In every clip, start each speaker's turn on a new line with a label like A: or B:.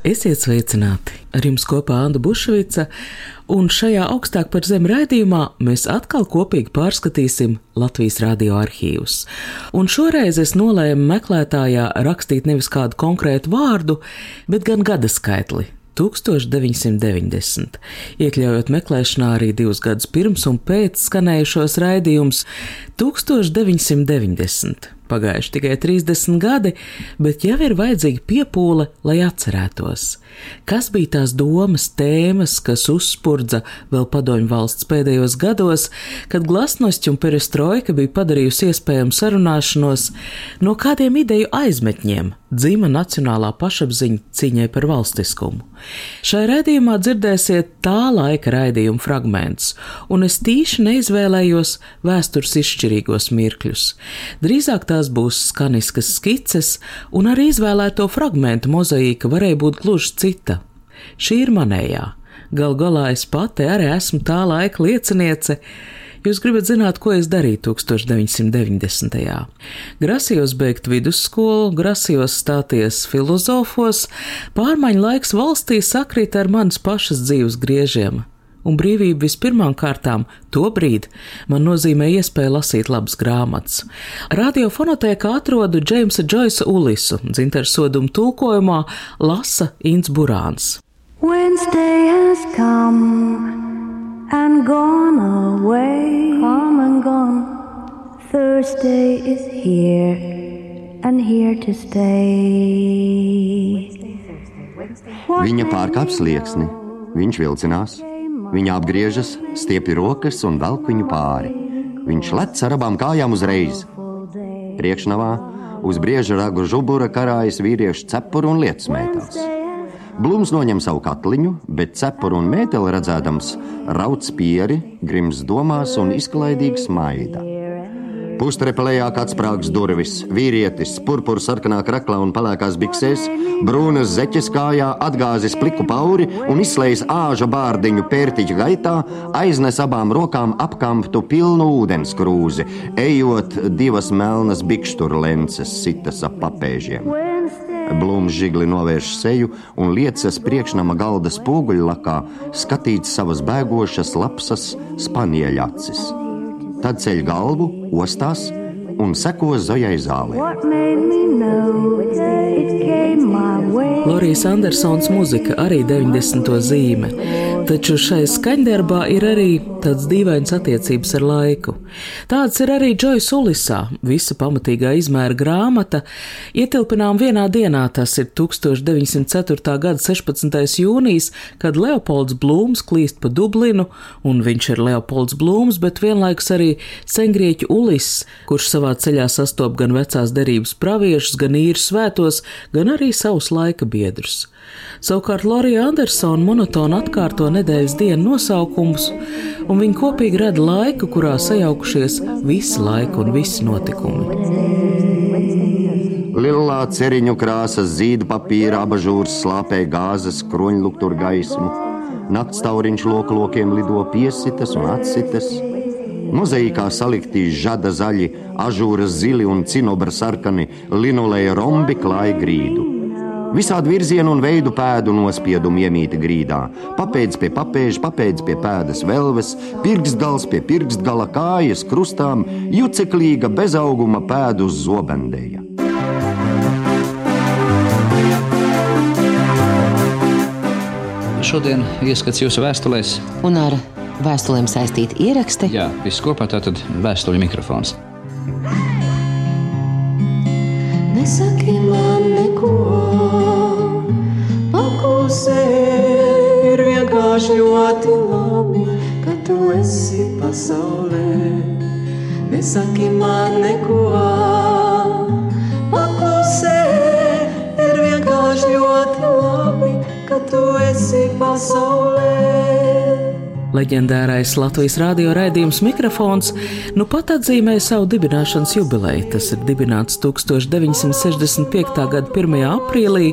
A: Esiet sveicināti! Ar jums kopā Anna Bušvica, un šajā augstāk par zemi raidījumā mēs atkal kopīgi pārskatīsim Latvijas radio arhīvus. Un šoreiz es nolēmu meklētājā rakstīt nevis kādu konkrētu vārdu, bet gan gada skaitli 1990, iekļaujot meklēšanā arī divus gadus pirms un pēc skanējušos raidījumus 1990. Pagājuši tikai 30 gadi, bet jau ir vajadzīga piepūle, lai atcerētos, kas bija tās domas, tēmas, kas uzspurdza vēl padomju valsts pēdējos gados, kad glasnošķi un perestroika bija padarījusi iespējamu sarunāšanos, no kādiem ideju aizmetņiem dzima nacionālā pašapziņa cīņai par valstiskumu. Šai raidījumā dzirdēsiet tā laika raidījuma fragmentus, un es tīši neizvēlējos vēstures izšķirīgos mirkļus. Drīzāk tās būs skaniskas skices, un arī izvēlēto fragmentu mozaīka varēja būt gluži cita. Šī ir manējā. Gal galā es pati arī esmu tā laika lieciniece, Jūs gribat zināt, ko es darīju 1990. Grasījos beigt vidusskolu, grasījos stāties filozofos, pārmaiņu laiks valstī sakrīt ar manas pašas dzīves griežiem. Un brīvība vispirmām kārtām to brīdi man nozīmē iespēju lasīt labas grāmatas. Radiofonotēkā atrodu Džeimsa Džoisa Ulisu, dzintersodumu tulkojumā lasa Inns Burāns. Wednesday has come and gone away. Come and gone. Thursday is here and here to stay. Viņa pārkāpj slieksni, viņš vilcinās, viņa apgriežas, stiepja rokas un velk viņu pāri. Viņš lec ar abām kājām uzreiz. Priekšnavā uz brieža ragu žubura karājas vīriešu cepuru un lietas mētās. Blūms noņem savu katliņu, bet cepuru un mēteli redzēdams, rauc pieri, grims domās un izklaidīgi smaida. Pustrepelējā kāds sprāgs durvis, vīrietis, purpura sarkanā kraklā un palēkās biksēs, brūnas zeķes kājā, atgāzis pliku pauri un izslēdz āža bārdiņu pērtiķa gaitā, aiznes abām rokām apkamptu pilnu ūdens krūzi, ejot divas melnas bikšķuru lences sitas ap papēžiem. Blūms žigli novērš seju un liecas priekšnama galda spoguļlakā skatīt savas bēgošas lapsas spanieļacis. Tad ceļ galvu, ostās un seko Zojai zālē. Lorijas Andersons muzika arī 90. zīme. Taču šai skaņdarbā ir arī tāds dīvains attiecības ar laiku. Tāds ir arī Džojas Ulisā, visa pamatīgā izmēra grāmata. Ietilpinām vienā dienā, tas ir 1904. gada 16. jūnijas, kad Leopolds Blūms klīst pa Dublinu, un viņš ir Leopolds Blūms, bet vienlaikus arī sengrieķu Ulis, kurš savā ceļā sastop gan vecās derības praviešus, gan īru svētos, gan arī savus laika biedrus. Savukārt Lorija Andersona monotoni atkārto nedēļas dienu nosaukumus, un viņi kopīgi rada laiku, kurā sajaukušies visi laiki un visi notikumi.
B: Lielā ceriņu krāsas, zīda papīra, abažūras slāpē gāzes, kroņluktur gaismu. Nakts tauriņš loklokiem lido piesitas un atsitas. Mozaīkā salikti žada zaļi, ažūras zili un cinobra sarkani, linolēja rombi klāja grīdu. Visādi virzienu un veidu pēdu nospiedumu iemīta grīdā. Papēdz pie papēža, papēdz pie pēdas velves, pirkstgals pie pirkstgala kājas krustām, juceklīga bezauguma pēdu uz zobendēja.
C: Šodien ieskats jūsu vēstulēs.
D: Un ar vēstulēm saistīti ieraksti?
C: Jā, viss kopā tātad vēstuļu mikrofons. Vienkārši ļoti labi, ka tu esi pasaulē. Nesaki man neko, paklusē ir vienkārši ļoti labi, ka tu esi pasaulē.
A: Leģendārais Latvijas radio raidījums mikrofons nu pat atzīmēja savu dibināšanas jubileju. Tas ir dibināts 1965. gada 1. aprīlī,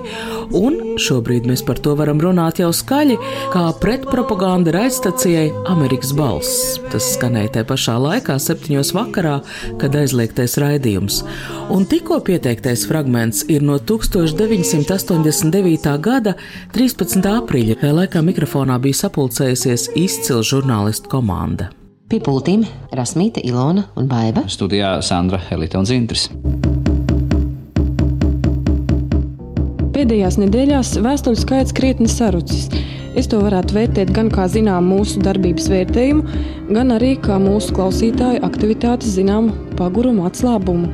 A: un šobrīd mēs par to varam runāt jau skaļi, kā pretpropaganda raidstacijai Amerikas balss. Tas skanēja tajā pašā laikā, septiņos vakarā, kad aizliegtais raidījums. Un tikko pieteiktais fragments ir no 1989. gada 13. aprīļa, laikā mikrofonā bija sapulcējusies izcils izcila žurnālistu komanda.
D: Pie pultīm Rasmīta, Ilona un Baiva.
E: Studijā Sandra, Elita un Zintris.
F: Pēdējās nedēļās vēstuļu skaits krietni sarucis. Es to varētu vērtēt gan kā zinām mūsu darbības vērtējumu, gan arī kā mūsu klausītāju aktivitātes zināmu pagurumu atslābumu.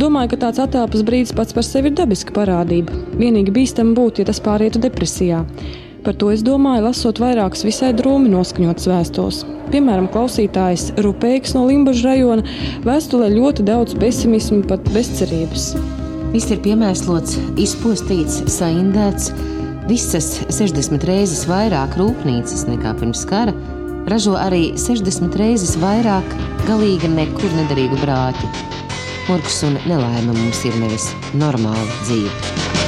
F: Domāju, ka tāds attēlpas brīdis pats par sevi ir dabiska parādība. Vienīgi bīstam būtu, ja tas pārietu depresijā. Par to es domāju, lasot vairākas visai drūmi noskaņotas vēstules. Piemēram, klausītājs Rupēks no Limbaģa rajona vēstulē ļoti daudz pesimismu, pat bezcerības.
D: Viss ir piemēslots, izpostīts, saindēts. Visas 60 reizes vairāk rūpnīcas nekā pirms kara ražo arī 60 reizes vairāk galīgi nekur nederīgu brāķu. Murgs un nelaime mums ir nevis normāla dzīve.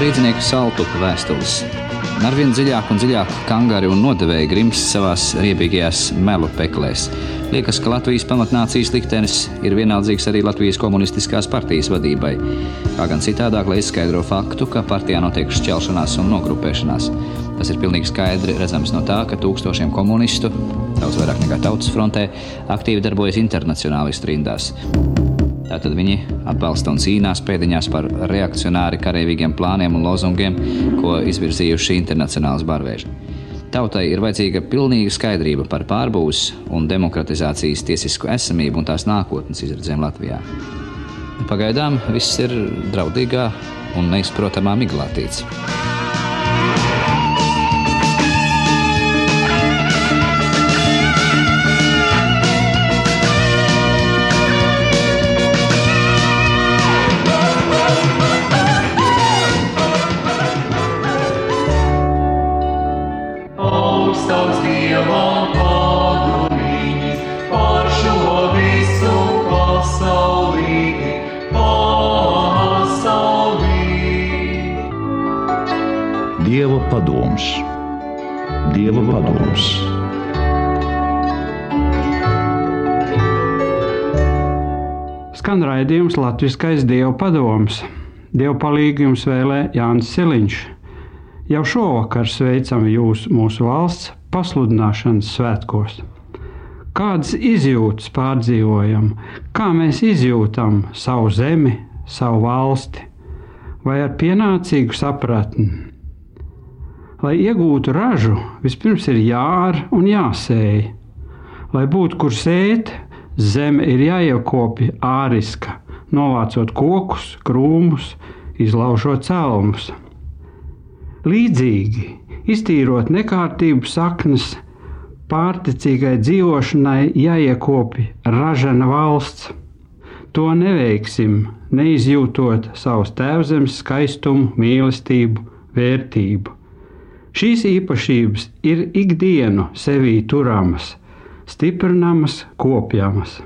E: Rīznieku saltuku vēstules. Arvien dziļāk un dziļāk kangari un nodevēji grims savās riebīgajās melu peklēs. Liekas, ka Latvijas pamatnācijas liktenis ir vienaldzīgs arī Latvijas komunistiskās partijas vadībai. Kā gan citādāk, lai izskaidro faktu, ka partijā notiek šķelšanās un nogrupēšanās. Tas ir pilnīgi skaidri redzams no tā, ka tūkstošiem komunistu, daudz vairāk nekā tautas frontē, aktīvi darbojas internacionālistu rindās. Tātad viņi atbalsta un cīnās pēdiņās par reakcionāri karavīgiem plāniem un lozungiem, ko izvirzījuši internacionālas barvēži. Tautai ir vajadzīga pilnīga skaidrība par pārbūves un demokratizācijas tiesisku esamību un tās nākotnes izredzēm Latvijā. Pagaidām viss ir draudīgā un neizprotamā miglātīts.
G: Raidījums Latvijas Dieva padoms. Dieva palīgu jums vēlē Jānis Siliņš. Jau šovakar sveicam jūs mūsu valsts pasludināšanas svētkos. Kādas izjūtas pārdzīvojam, kā mēs izjūtam savu zemi, savu valsti, vai ar pienācīgu sapratni Lai iegūtu ražu, vispirms ir jāra un jāsēj. Lai būtu kur sēt, zeme ir jāiekopja āriska, novācot kokus, krūmus, izlaužot celmus. Līdzīgi, iztīrot nekārtību saknes, pārticīgai dzīvošanai jāiekopja ražana valsts. To neveiksim, neizjūtot savus tēvzemes skaistumu, mīlestību, vērtību. Šīs īpašības ir ikdienu sevī turamas, stiprinamas, kopjamas.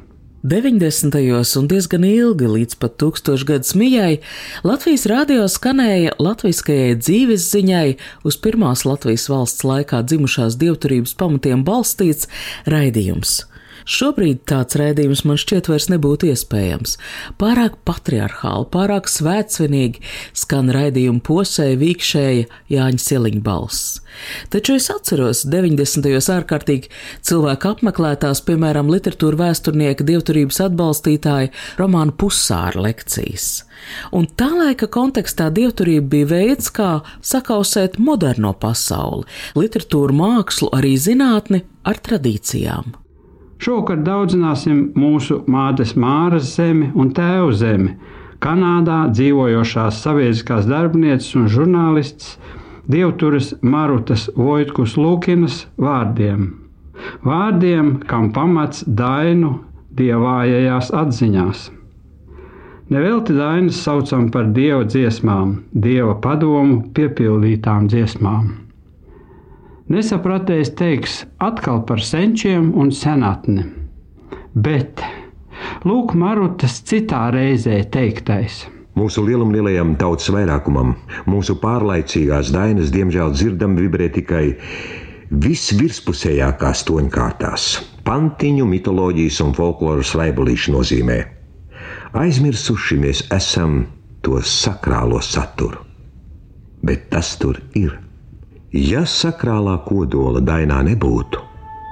A: 90. un diezgan ilgi līdz pat tūkstošgadus mijai Latvijas rādio skanēja latviskajai dzīves ziņai uz pirmās Latvijas valsts laikā dzimušās dievturības pamatiem balstīts raidījums. Šobrīd tāds rēdījums man šķiet vairs nebūtu iespējams. Pārāk patriarchāli, pārāk svētsvinīgi skan raidījuma posēja vīkšēja Jāņa Siliņa balss. Taču es atceros 90. ārkārtīgi cilvēku apmeklētās, piemēram, literatūra vēsturnieka dievturības atbalstītāja romāna Pusāra lekcijas. Un tā laika kontekstā dievturība bija veids, kā sakausēt moderno pasauli, literatūru, mākslu, arī zinātni ar tradīcijām.
G: Šovakar daudzināsim mūsu mātes Māras zemi un tēvu zemi, Kanādā dzīvojošās sabiedriskās darbinieces un žurnālists Dievturas Marutas Vojtkus Lūkinas vārdiem. Vārdiem, kam pamats dainu dievājajās atziņās. Nevelti dainas saucam par dieva dziesmām, dieva padomu piepildītām dziesmām. Nesapratējis teiks atkal par senčiem un senatni. Bet lūk, Marutas citā reizē teiktais.
H: Mūsu lielam lielajam tautas vairākumam, mūsu pārlaicīgās dainas, diemžēl dzirdam vibrē tikai visvirspusējākās toņkārtās, pantiņu, mitoloģijas un folkloras raibulīšu nozīmē. Aizmirsuši mēs esam to sakrālo saturu, bet tas tur ir. Ja sakrālā kodola dainā nebūtu,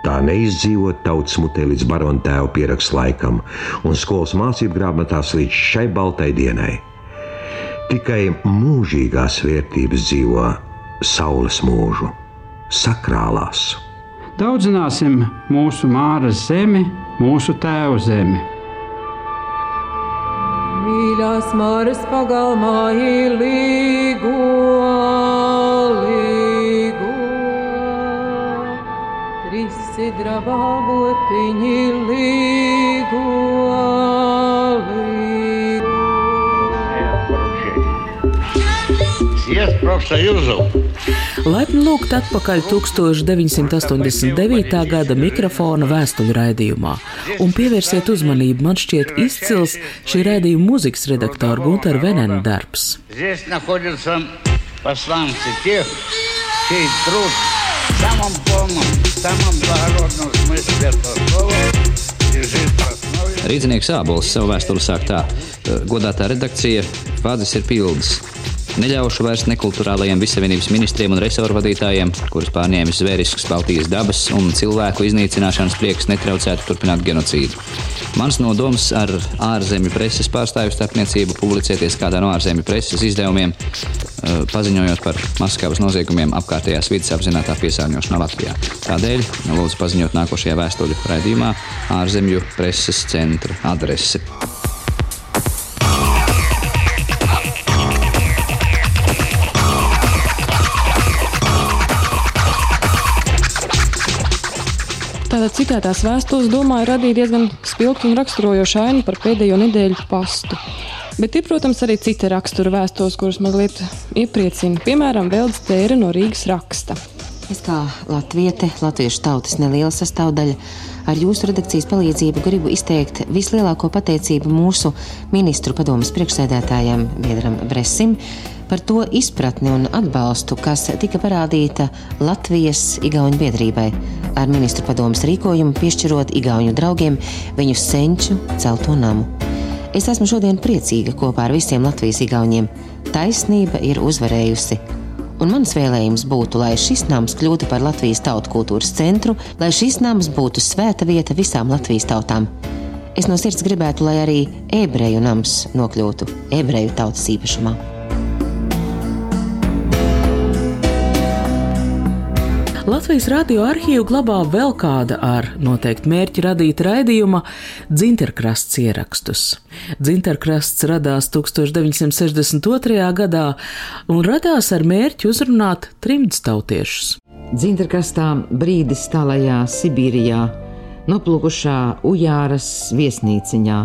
H: tā neizdzīvot tautas mutē līdz barona tēva pierakstu laikam un skolas mācību grāmatās līdz šai baltai dienai. Tikai mūžīgās vērtības dzīvo saules mūžu, sakrālās.
G: Daudzināsim mūsu māras zemi, mūsu tēvu zemi.
C: Mīļās māras pagalmā ir līgo, sidra vāgotiņi līgo, līgo.
A: Laipni lūgt atpakaļ 1989. gada mikrofona vēstuļu raidījumā un pievērsiet uzmanību man šķiet izcils šī raidījuma mūzikas redaktora Gunter Venena darbs.
I: Здесь находятся посланцы тех, чей труд в самом полном, в самом благородном смысле этого слова лежит в основе.
E: Rīznieks Ābols savu vēstuli sāk tā: Godātā redakcija, vārds ir pilns. Neļaušu vairs nekulturālajiem visavienības ministriem un resoru vadītājiem, kurus pārņēmis zvērisks Baltijas dabas un cilvēku iznīcināšanas prieks, netraucētu turpināt genocīdu. Mans nodoms ar ārzemju preses pārstāvju starpniecību publicēties kādā no ārzemju preses izdevumiem, paziņojot par Maskavas noziegumiem apkārtējās vidas apzinātā piesārņošanā Latvijā. Tādēļ lūdzu paziņot nākošajā vēstuļu raidījumā ārzemju preses centra adresi.
F: Citētās vēstules, domāju, radīja diezgan spilgtu un raksturojošu ainu par pēdējo nedēļu pastu. Bet ir, protams, arī cita rakstura vēstules, kuras mazliet iepriecina. Piemēram, Veldes Tēra no Rīgas raksta.
D: Es kā latviete, latviešu tautas neliela sastāvdaļa, ar jūsu redakcijas palīdzību gribu izteikt vislielāko pateicību mūsu ministru padomas priekšsēdētājam Biedram Bresim par to izpratni un atbalstu, kas tika parādīta Latvijas Igaunijas biedrībai ar ministru padomas rīkojumu, piešķirot Igauniju draugiem viņu senču celto namu. Es esmu šodien priecīga kopā ar visiem Latvijas igauniem. Taisnība ir uzvarējusi. Un mans vēlējums būtu, lai šis nams kļūtu par Latvijas tautu kultūras centru, lai šis nams būtu svēta vieta visām Latvijas tautām. Es no sirds gribētu, lai arī ebreju nams nokļūtu ebreju tautas īpašumā.
A: Latvijas radio arhīvu glabā vēl kāda ar noteikti mērķi radīta raidījuma Dzinterkrasts ierakstus. Dzinterkrasts radās 1962. gadā un radās ar mērķi uzrunāt trimdus tautiešus.
D: Dzinterkrastā brīdis tālajā Sibīrijā, noplūkušā Ujāras viesnīciņā,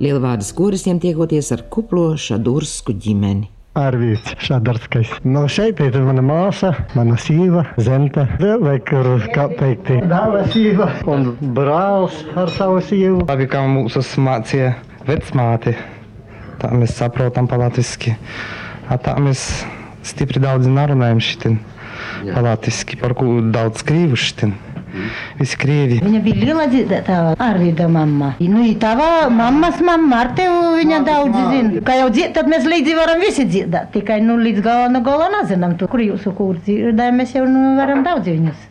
J: Lielvārdas korisiem tiekoties ar kuplo Šadursku ģimeni.
K: Arvīts Šadarskais. No šeit ir mana māsa, mana sīva, zemte, vai kur kāpēkti. Dāva sīva un brālis ar savu sīvu.
L: Labi, kā mūsu mācīja vecmāte, tā mēs saprotam palatviski. Tā mēs stipri daudz nerunājam šitin palatviski, par ko daudz krīvu šitin. Visi krievi.
M: Viņa bija liela Arvīda mamma. Nu, tava mammas mamma, ar tevi viņa daudz zina. Kā jau dzied, tad mēs līdzi varam visi dziedāt. Tikai, nu, līdz gala, no gala nezinām to, kur jūsu kūri dziedāja, mēs jau nu, varam daudz viņus.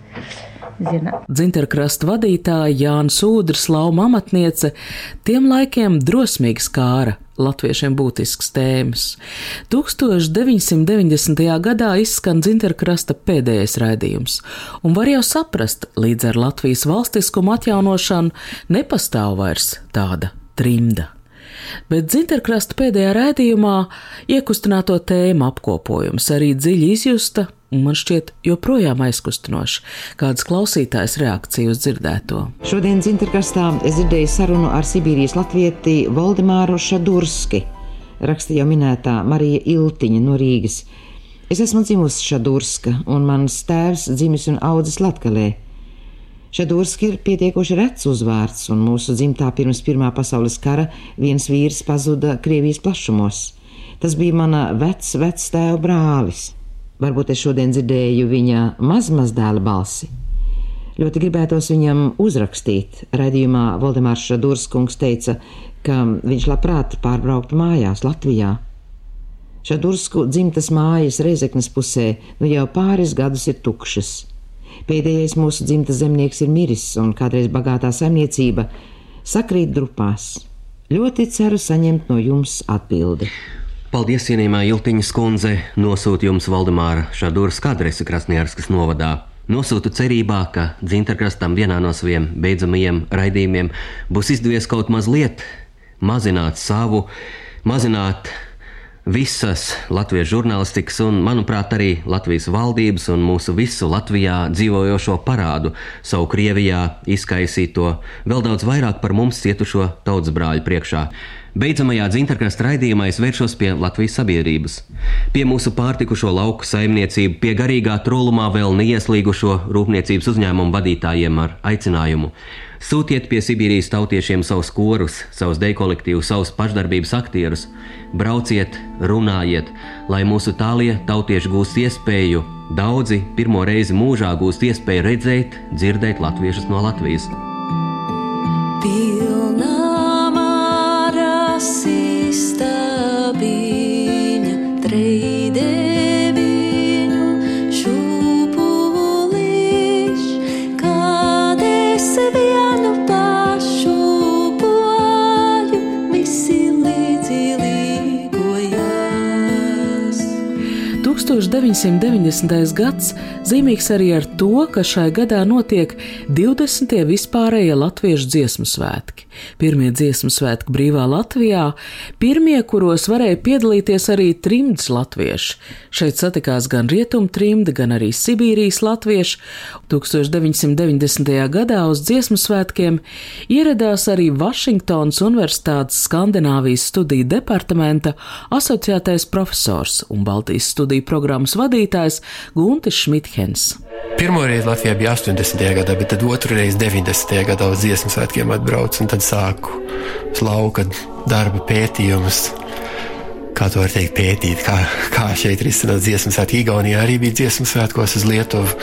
A: Dzinterkrasta vadītāja Jāna Sūdra, slauma amatniece, tiem laikiem drosmīgi skāra latviešiem būtisks tēmas. 1990. gadā izskan Dzinterkrasta pēdējais raidījums, un var jau saprast, līdz ar Latvijas valstiskumu atjaunošanu nepastāv vairs tāda trimda. Bet Dzinterkrasta pēdējā raidījumā iekustināto tēmu apkopojums arī dziļi izjusta man šķiet joprojām aizkustinoši, kādas klausītājas reakcija uz dzirdēto.
J: Šodienas interkastā es dzirdēju sarunu ar Sibīrijas latvieti Voldemāru Šadurski, raksta jau minētā Marija Iltiņa no Rīgas. Es esmu dzimusi Šadurska, un mans tēvs dzimis un audzis Latgalē. Šadurski ir pietiekoši rets uzvārds, un mūsu dzimtā pirms Pirmā pasaules kara viens vīrs pazuda Krievijas plašumos. Tas bija mana vecs, vecs tēva brālis. Varbūt es šodien dzirdēju viņa mazmazdēla balsi. Ļoti gribētos viņam uzrakstīt. Radījumā Valdemārs Šadurskungs teica, ka viņš labprāt pārbrauktu mājās Latvijā. Šadursku dzimtas mājas Reizeknas pusē nu jau pāris gadus ir tukšas. Pēdējais mūsu dzimtas zemnieks ir miris, un kādreiz bagātā saimniecība sakrīt drupās. Ļoti ceru saņemt no jums atbildi.
N: Paldies, cienījamā Iltiņas kundze, nosūtu jums Valdemāra Šadūras adresi Krasnijārskas novadā. Nosūtu cerībā, ka Dzinterkrastam vienā no saviem beidzamajiem raidījumiem būs izdevies kaut mazliet mazināt savu, mazināt visas Latvijas žurnālistikas un, manuprāt, arī Latvijas valdības un mūsu visu Latvijā dzīvojošo parādu, savu Krievijā izkaisīto, vēl daudz vairāk par mums cietušo tautas brāļu priekšā. Beidzamajā dzintarkrasta raidījumā es vēršos pie Latvijas sabiedrības, pie mūsu pārtikušo lauku saimniecību, pie garīgā trūlumā vēl neieslīgušo rūpniecības uzņēmumu vadītājiem ar aicinājumu. Sūtiet pie Sibīrijas tautiešiem savus korus, savus deju kolektīvus, savus pašdarbības aktierus, brauciet, runājiet, lai mūsu tālie tautieši gūst iespēju, daudzi pirmo reizi mūžā gūst iespēju redzēt, dzirdēt latviešus no Latvijas. Pilnā
A: 1990. gads zīmīgs arī ar to, ka šai gadā notiek 20. vispārējie latviešu dziesmu svētki. Pirmie dziesmu svētki brīvā Latvijā, pirmie, kuros varēja piedalīties arī trimds latvieši. Šeit satikās gan rietumu trimdi, gan arī Sibīrijas latvieši. 1990. gadā uz dziesmu svētkiem ieradās arī Vašingtonas Universitātes Skandināvijas studiju departamenta asociētais profesors un Baltijas studiju programmas vadītājs Guntis Šmithens.
O: Pirmo reizi Latvijā bija 80. gadā, bet tad otru reizi 90. gadā uz dziesmu svētkiem atbraucu un tad sāku lauka darba pētījumus kā to var teikt, pētīt, kā, kā šeit risināt dziesmu svētku. Igaunijā arī bija dziesmu svētkos uz Lietuvu.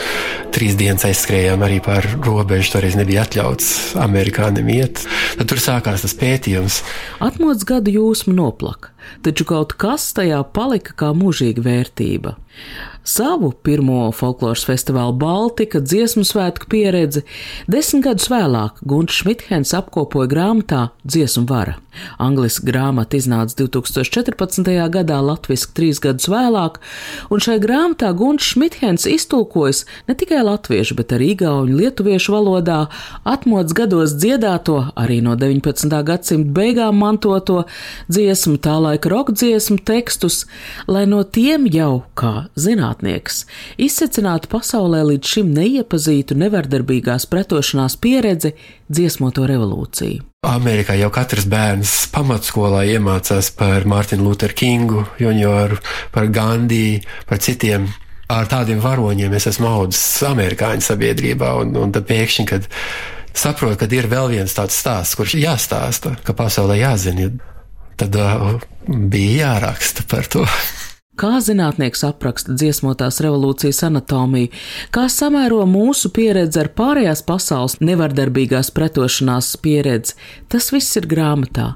O: Trīs dienas aizskrējām arī pār robežu, toreiz nebija atļauts amerikānim iet. Tad tur sākās tas pētījums.
A: Atmods gadu jūsmu noplaka, taču kaut kas tajā palika kā mūžīga vērtība. Savu pirmo folkloras festivālu Baltika dziesmu svētku pieredzi desmit gadus vēlāk Gunts Šmithens apkopoja grāmatā Dziesmu vara. Angliski grāmata iznāca 2014. gadā, latviski trīs gadus vēlāk, un šai grāmatā Gunts Šmithens iztulkojas ne tikai latviešu, bet arī igauņu lietuviešu valodā atmods gados dziedāto, arī no 19. gadsimta beigām mantoto dziesmu, tā laika roka dziesmu tekstus, lai no tiem jau, kā zināt, zinātnieks, izsveicinātu pasaulē līdz šim neiepazītu nevardarbīgās pretošanās pieredzi dziesmoto revolūciju.
O: Amerikā jau katrs bērns pamatskolā iemācās par Mārtiņu Lutheru Kingu, junioru, par Gandiju, par citiem. Ar tādiem varoņiem es esmu audzis amerikāņu sabiedrībā, un, un tad pēkšņi, kad saprotu, ka ir vēl viens tāds stāsts, kurš jāstāsta, ka pasaulē jāzina, tad uh, bija jāraksta par to.
A: Kā zinātnieks apraksta dziesmotās revolūcijas anatomiju, kā samēro mūsu pieredzi ar pārējās pasaules nevardarbīgās pretošanās pieredzi, tas viss ir grāmatā,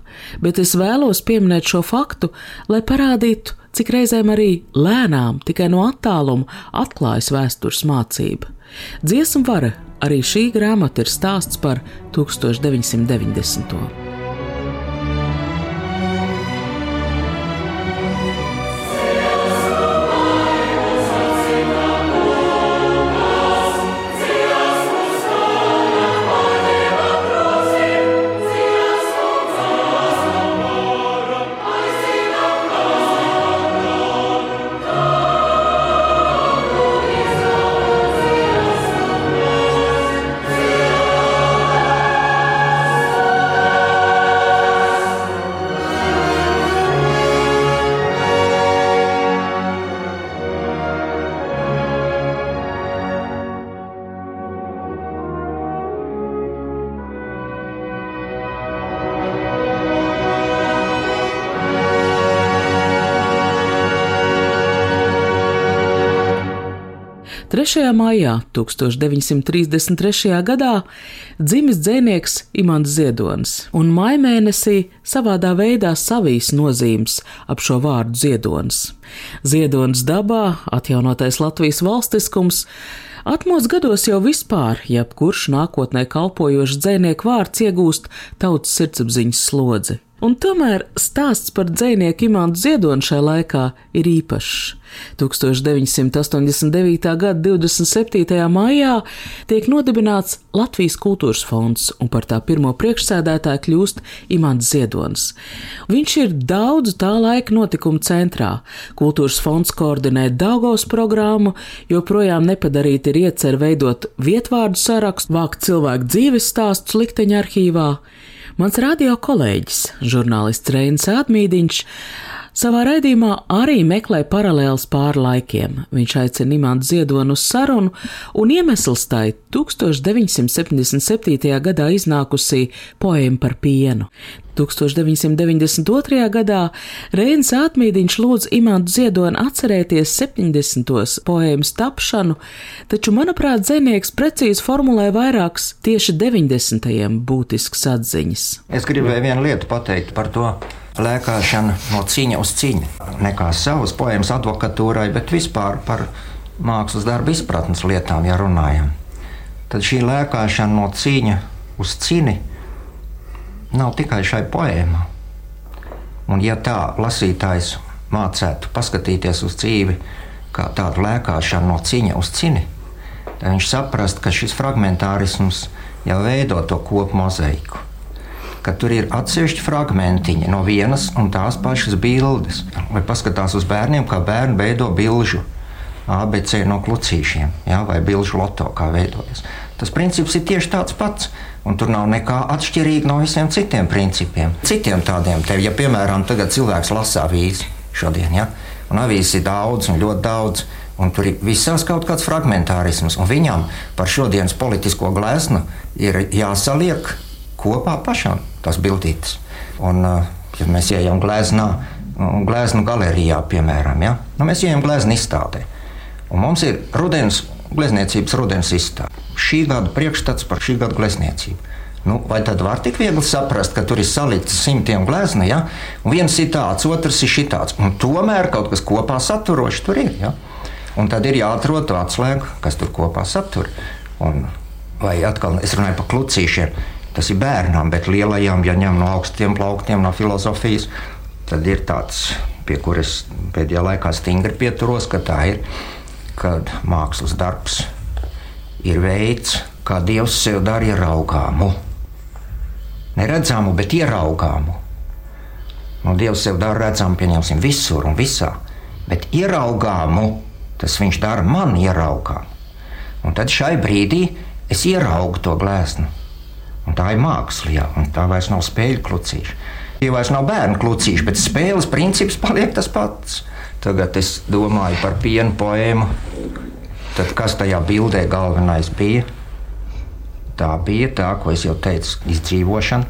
A: bet es vēlos pieminēt šo faktu, lai parādītu, cik reizēm arī lēnām, tikai no attāluma atklājas vēstures mācība. Dziesmu vara arī šī grāmata ir stāsts par 1990. Trešajā maijā 1933. gadā dzimis dzēnieks Imants Ziedonis, un maijmēnesī savādā veidā savīs nozīmes ap šo vārdu Ziedonis. Ziedonis dabā, atjaunotais Latvijas valstiskums, Atmos gados jau vispār, jebkurš nākotnē kalpojošs dzēnieku vārds iegūst tautas sirdsapziņas slodzi. Un tomēr stāsts par dzinieku Imantu Ziedonu šajā laikā ir īpašs. 1989. gada 27. maijā tiek nodibināts Latvijas kultūras fonds, un par tā pirmo priekšsēdētāju kļūst Imants Ziedonis. Viņš ir daudzu tā laika notikumu centrā. Kultūras fonds koordinē Daugavas programmu, joprojām nepadarīt ir iecer veidot vietvārdu sarakstu, vākt cilvēku dzīves stāstus likteņa arhīvā. Mans radio kolēģis, žurnālists Reinis Ātmīdiņš, savā raidījumā arī meklē paralēlus pāri laikiem. Viņš aicina Imantu Ziedonu uz sarunu, un iemesls tai 1977. gadā iznākusī poēma par pienu. 1992. gadā Reinis Ātmīdiņš lūdz Imantu Ziedonu atcerēties 70. poēmas tapšanu, taču, manuprāt, dzēnieks precīzi formulē vairākas tieši 90. būtiskas atziņas.
P: Es gribēju vienu lietu pateikt par to lēkāšanu no cīņa uz cīņu. Ne kā savas poēmas advokatūrai, bet vispār par mākslas darbu izpratnes lietām, ja runājam. Tad šī lēkāšana no cīņa uz cīņu nav tikai šai poēmā. Un, ja tā lasītājs mācētu paskatīties uz dzīvi kā tādu lēkāšanu no ciņa uz cini, tad viņš saprast, ka šis fragmentārisms jau veido to kopu mozaiku. Ka tur ir atsevišķi fragmentiņi no vienas un tās pašas bildes. Vai paskatās uz bērniem, kā bērni veido bilžu ABC no klucīšiem, ja, vai bilžu loto, kā veidojas. Tas princips ir tieši tāds pats. Un tur nav nekā atšķirīga no visiem citiem principiem. Citiem tādiem, tev, ja piemēram cilvēks lasa avīzi šodien, ja? un avīzes ir daudz un ļoti daudz, un tur ir visās kaut kāds fragmentārisms, un viņam par šodienas politisko gleznu ir jāsaliek kopā pašam tās bildītes. Un, ja mēs ejam gleznā, gleznu galerijā, piemēram, ja? nu, mēs ejam gleznu izstādē, un mums ir rudens glezniecības rudens izstāde. Šī gada priekšstats par šī gada glezniecību. Nu, vai tad var tik viegli saprast, ka tur ir salikts simtiem glezna, ja? un viens ir tāds, otrs ir šitāds, un tomēr kaut kas kopā saturošs tur ir. Ja? Un tad ir jāatrod to atslēgu, kas tur kopā satur. Un, vai atkal es runāju par klucīšiem, tas ir bērnām, bet lielajām, ja ņem no augstiem plauktiem, no filozofijas, tad ir tāds, pie kuras pēdējā laikā stingri pieturos, ka tā ir kad mākslas darbs ir veids, kā Dievs sev dara ieraugāmu. Neredzamu, bet ieraugāmu. Nu, Dievs sev dara redzamu, pieņemsim, visur un visā, bet ieraugāmu Tas viņš dara man ieraugā. Un tad šai brīdī es ieraugu to gleznu. Un tā ir māksla, jā, un tā vairs nav spēļu klucīša. Tie vairs nav bērnu klucīši, bet spēles princips paliek tas pats. Tagad es domāju par pienu poēmu. Tad kas tajā bildē galvenais bija? Tā bija tā, ko es jau teicu, izdzīvošana,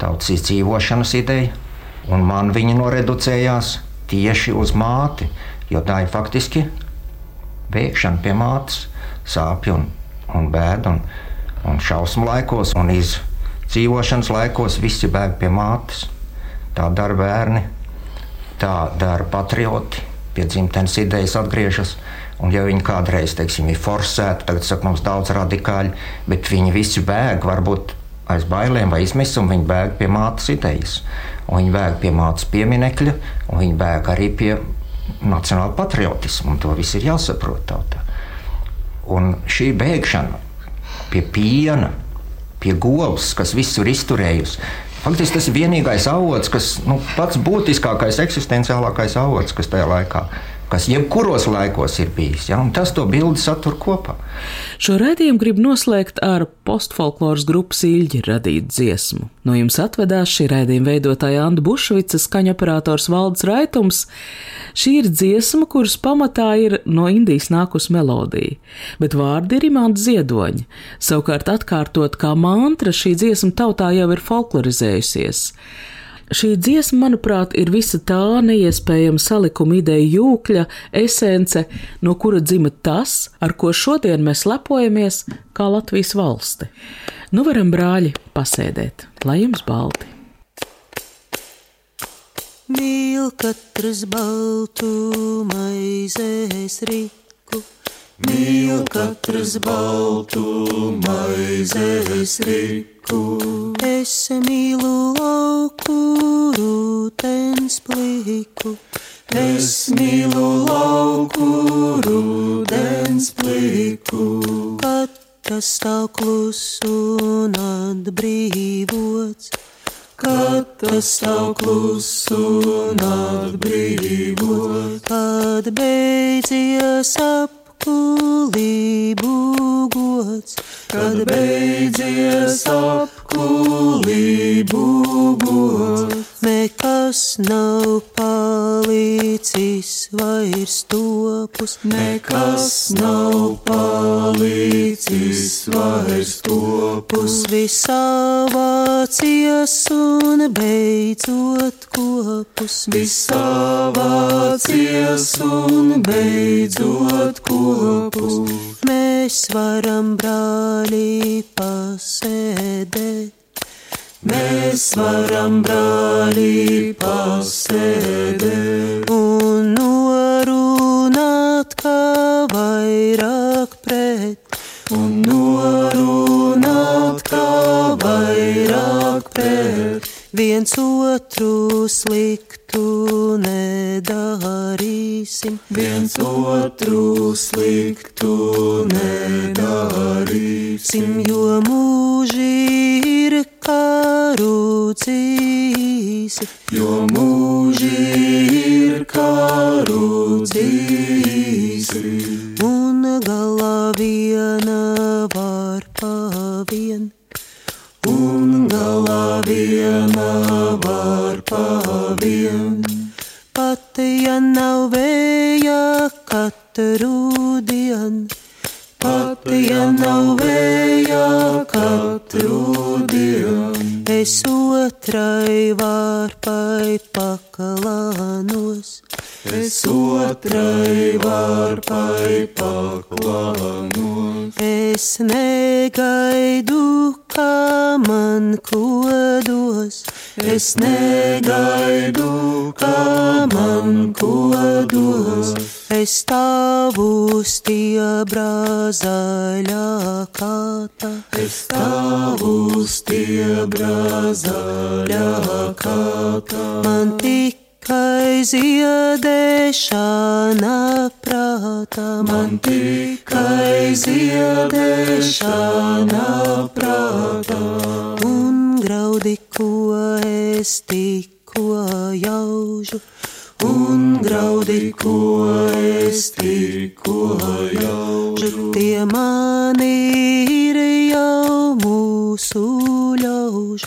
P: tautas izdzīvošanas ideja. Un man viņa noreducējās tieši uz māti, jo tā ir faktiski bēgšana pie mātes, sāpju un, un bēdu un, un šausmu laikos un izdzīvošanas laikos visi bēg pie mātes. Tā dara bērni, tā dara patrioti, pie dzimtenes idejas atgriežas. Un, ja viņi kādreiz teiksim, ir forsēti, tagad saka, mums daudz radikāļi, bet viņi visi bēg, varbūt aiz bailēm vai izmisuma, viņi bēg pie mātes idejas. Un viņi bēg pie mātes pieminekļa, un viņi bēg arī pie nacionāla patriotisma, to viss ir jāsaprot tautā. Un šī bēgšana pie piena, pie govs, kas visur izturējusi, faktiski tas ir vienīgais avots, kas nu, pats būtiskākais, eksistenciālākais avots, kas tajā laikā ir kas jebkuros laikos ir bijis. Ja? Tas to bildi satur kopā.
A: Šo raidījumu grib noslēgt ar postfolkloras grupas īļģi radītu dziesmu. No jums atvedās šī raidījuma veidotāja Anna Bušvica, skaņoperators Valdes Raitums. Šī ir dziesma, kuras pamatā ir no Indijas nākus melodija, bet vārdi ir imanta ziedoņa. Savukārt atkārtot kā mantra šī dziesma tautā jau ir folklorizējusies. Šī dziesma, manuprāt, ir visa tā neiespējama salikuma ideja jūkļa, esence, no kura dzima tas, ar ko šodien mēs lepojamies kā Latvijas valsti. Nu varam, brāļi, pasēdēt, lai jums balti!
Q: Mīl katrs baltu maizes riku, mīl katrs baltu maizes riku. Es mīlu lauku rūtens pliku, es mīlu lauku rūtens pliku. Kad tas stāv klusu un atbrīvots, kad tas stāv klusu un atbrīvots, kad beidzies apkulību gods, kad beidzies apkulību gods. Nekas nav palicis vairs topus, nekas nav palicis vairs topus. Visā vācies un beidzot kopus, visā vācies un beidzot kopus. Mēs varam brāļi pasēdēt. Mēs varam brāļi pasēdēt un norunāt, kā vairāk pret, un norunāt, kā vairāk pret. Viens otru sliktu nedarīsim, viens otru sliktu nedarīsim, jo mūži ir karu dzīsi, jo mūži ir karu dzīsi, un galā viena var pavien. Un galā viena var pavien. Pat ja nav vēja katru dienu, pat ja nav vēja katru dienu, es otrai vārpai pakalānos. Es otrai vārpai paklānos. Es negaidu, kā man kodos. Es negaidu, kā man kodos. Es stāvu stiebrā zaļā kāta. Es stāvu stiebrā zaļā kāta. Man tik tikai ziedēšana prātā, man tikai ziedēšana prātā, un graudi, ko es tikko jaužu, un graudi, ko es tikko jaužu. Tie mani ir jau mūsu ļaužu,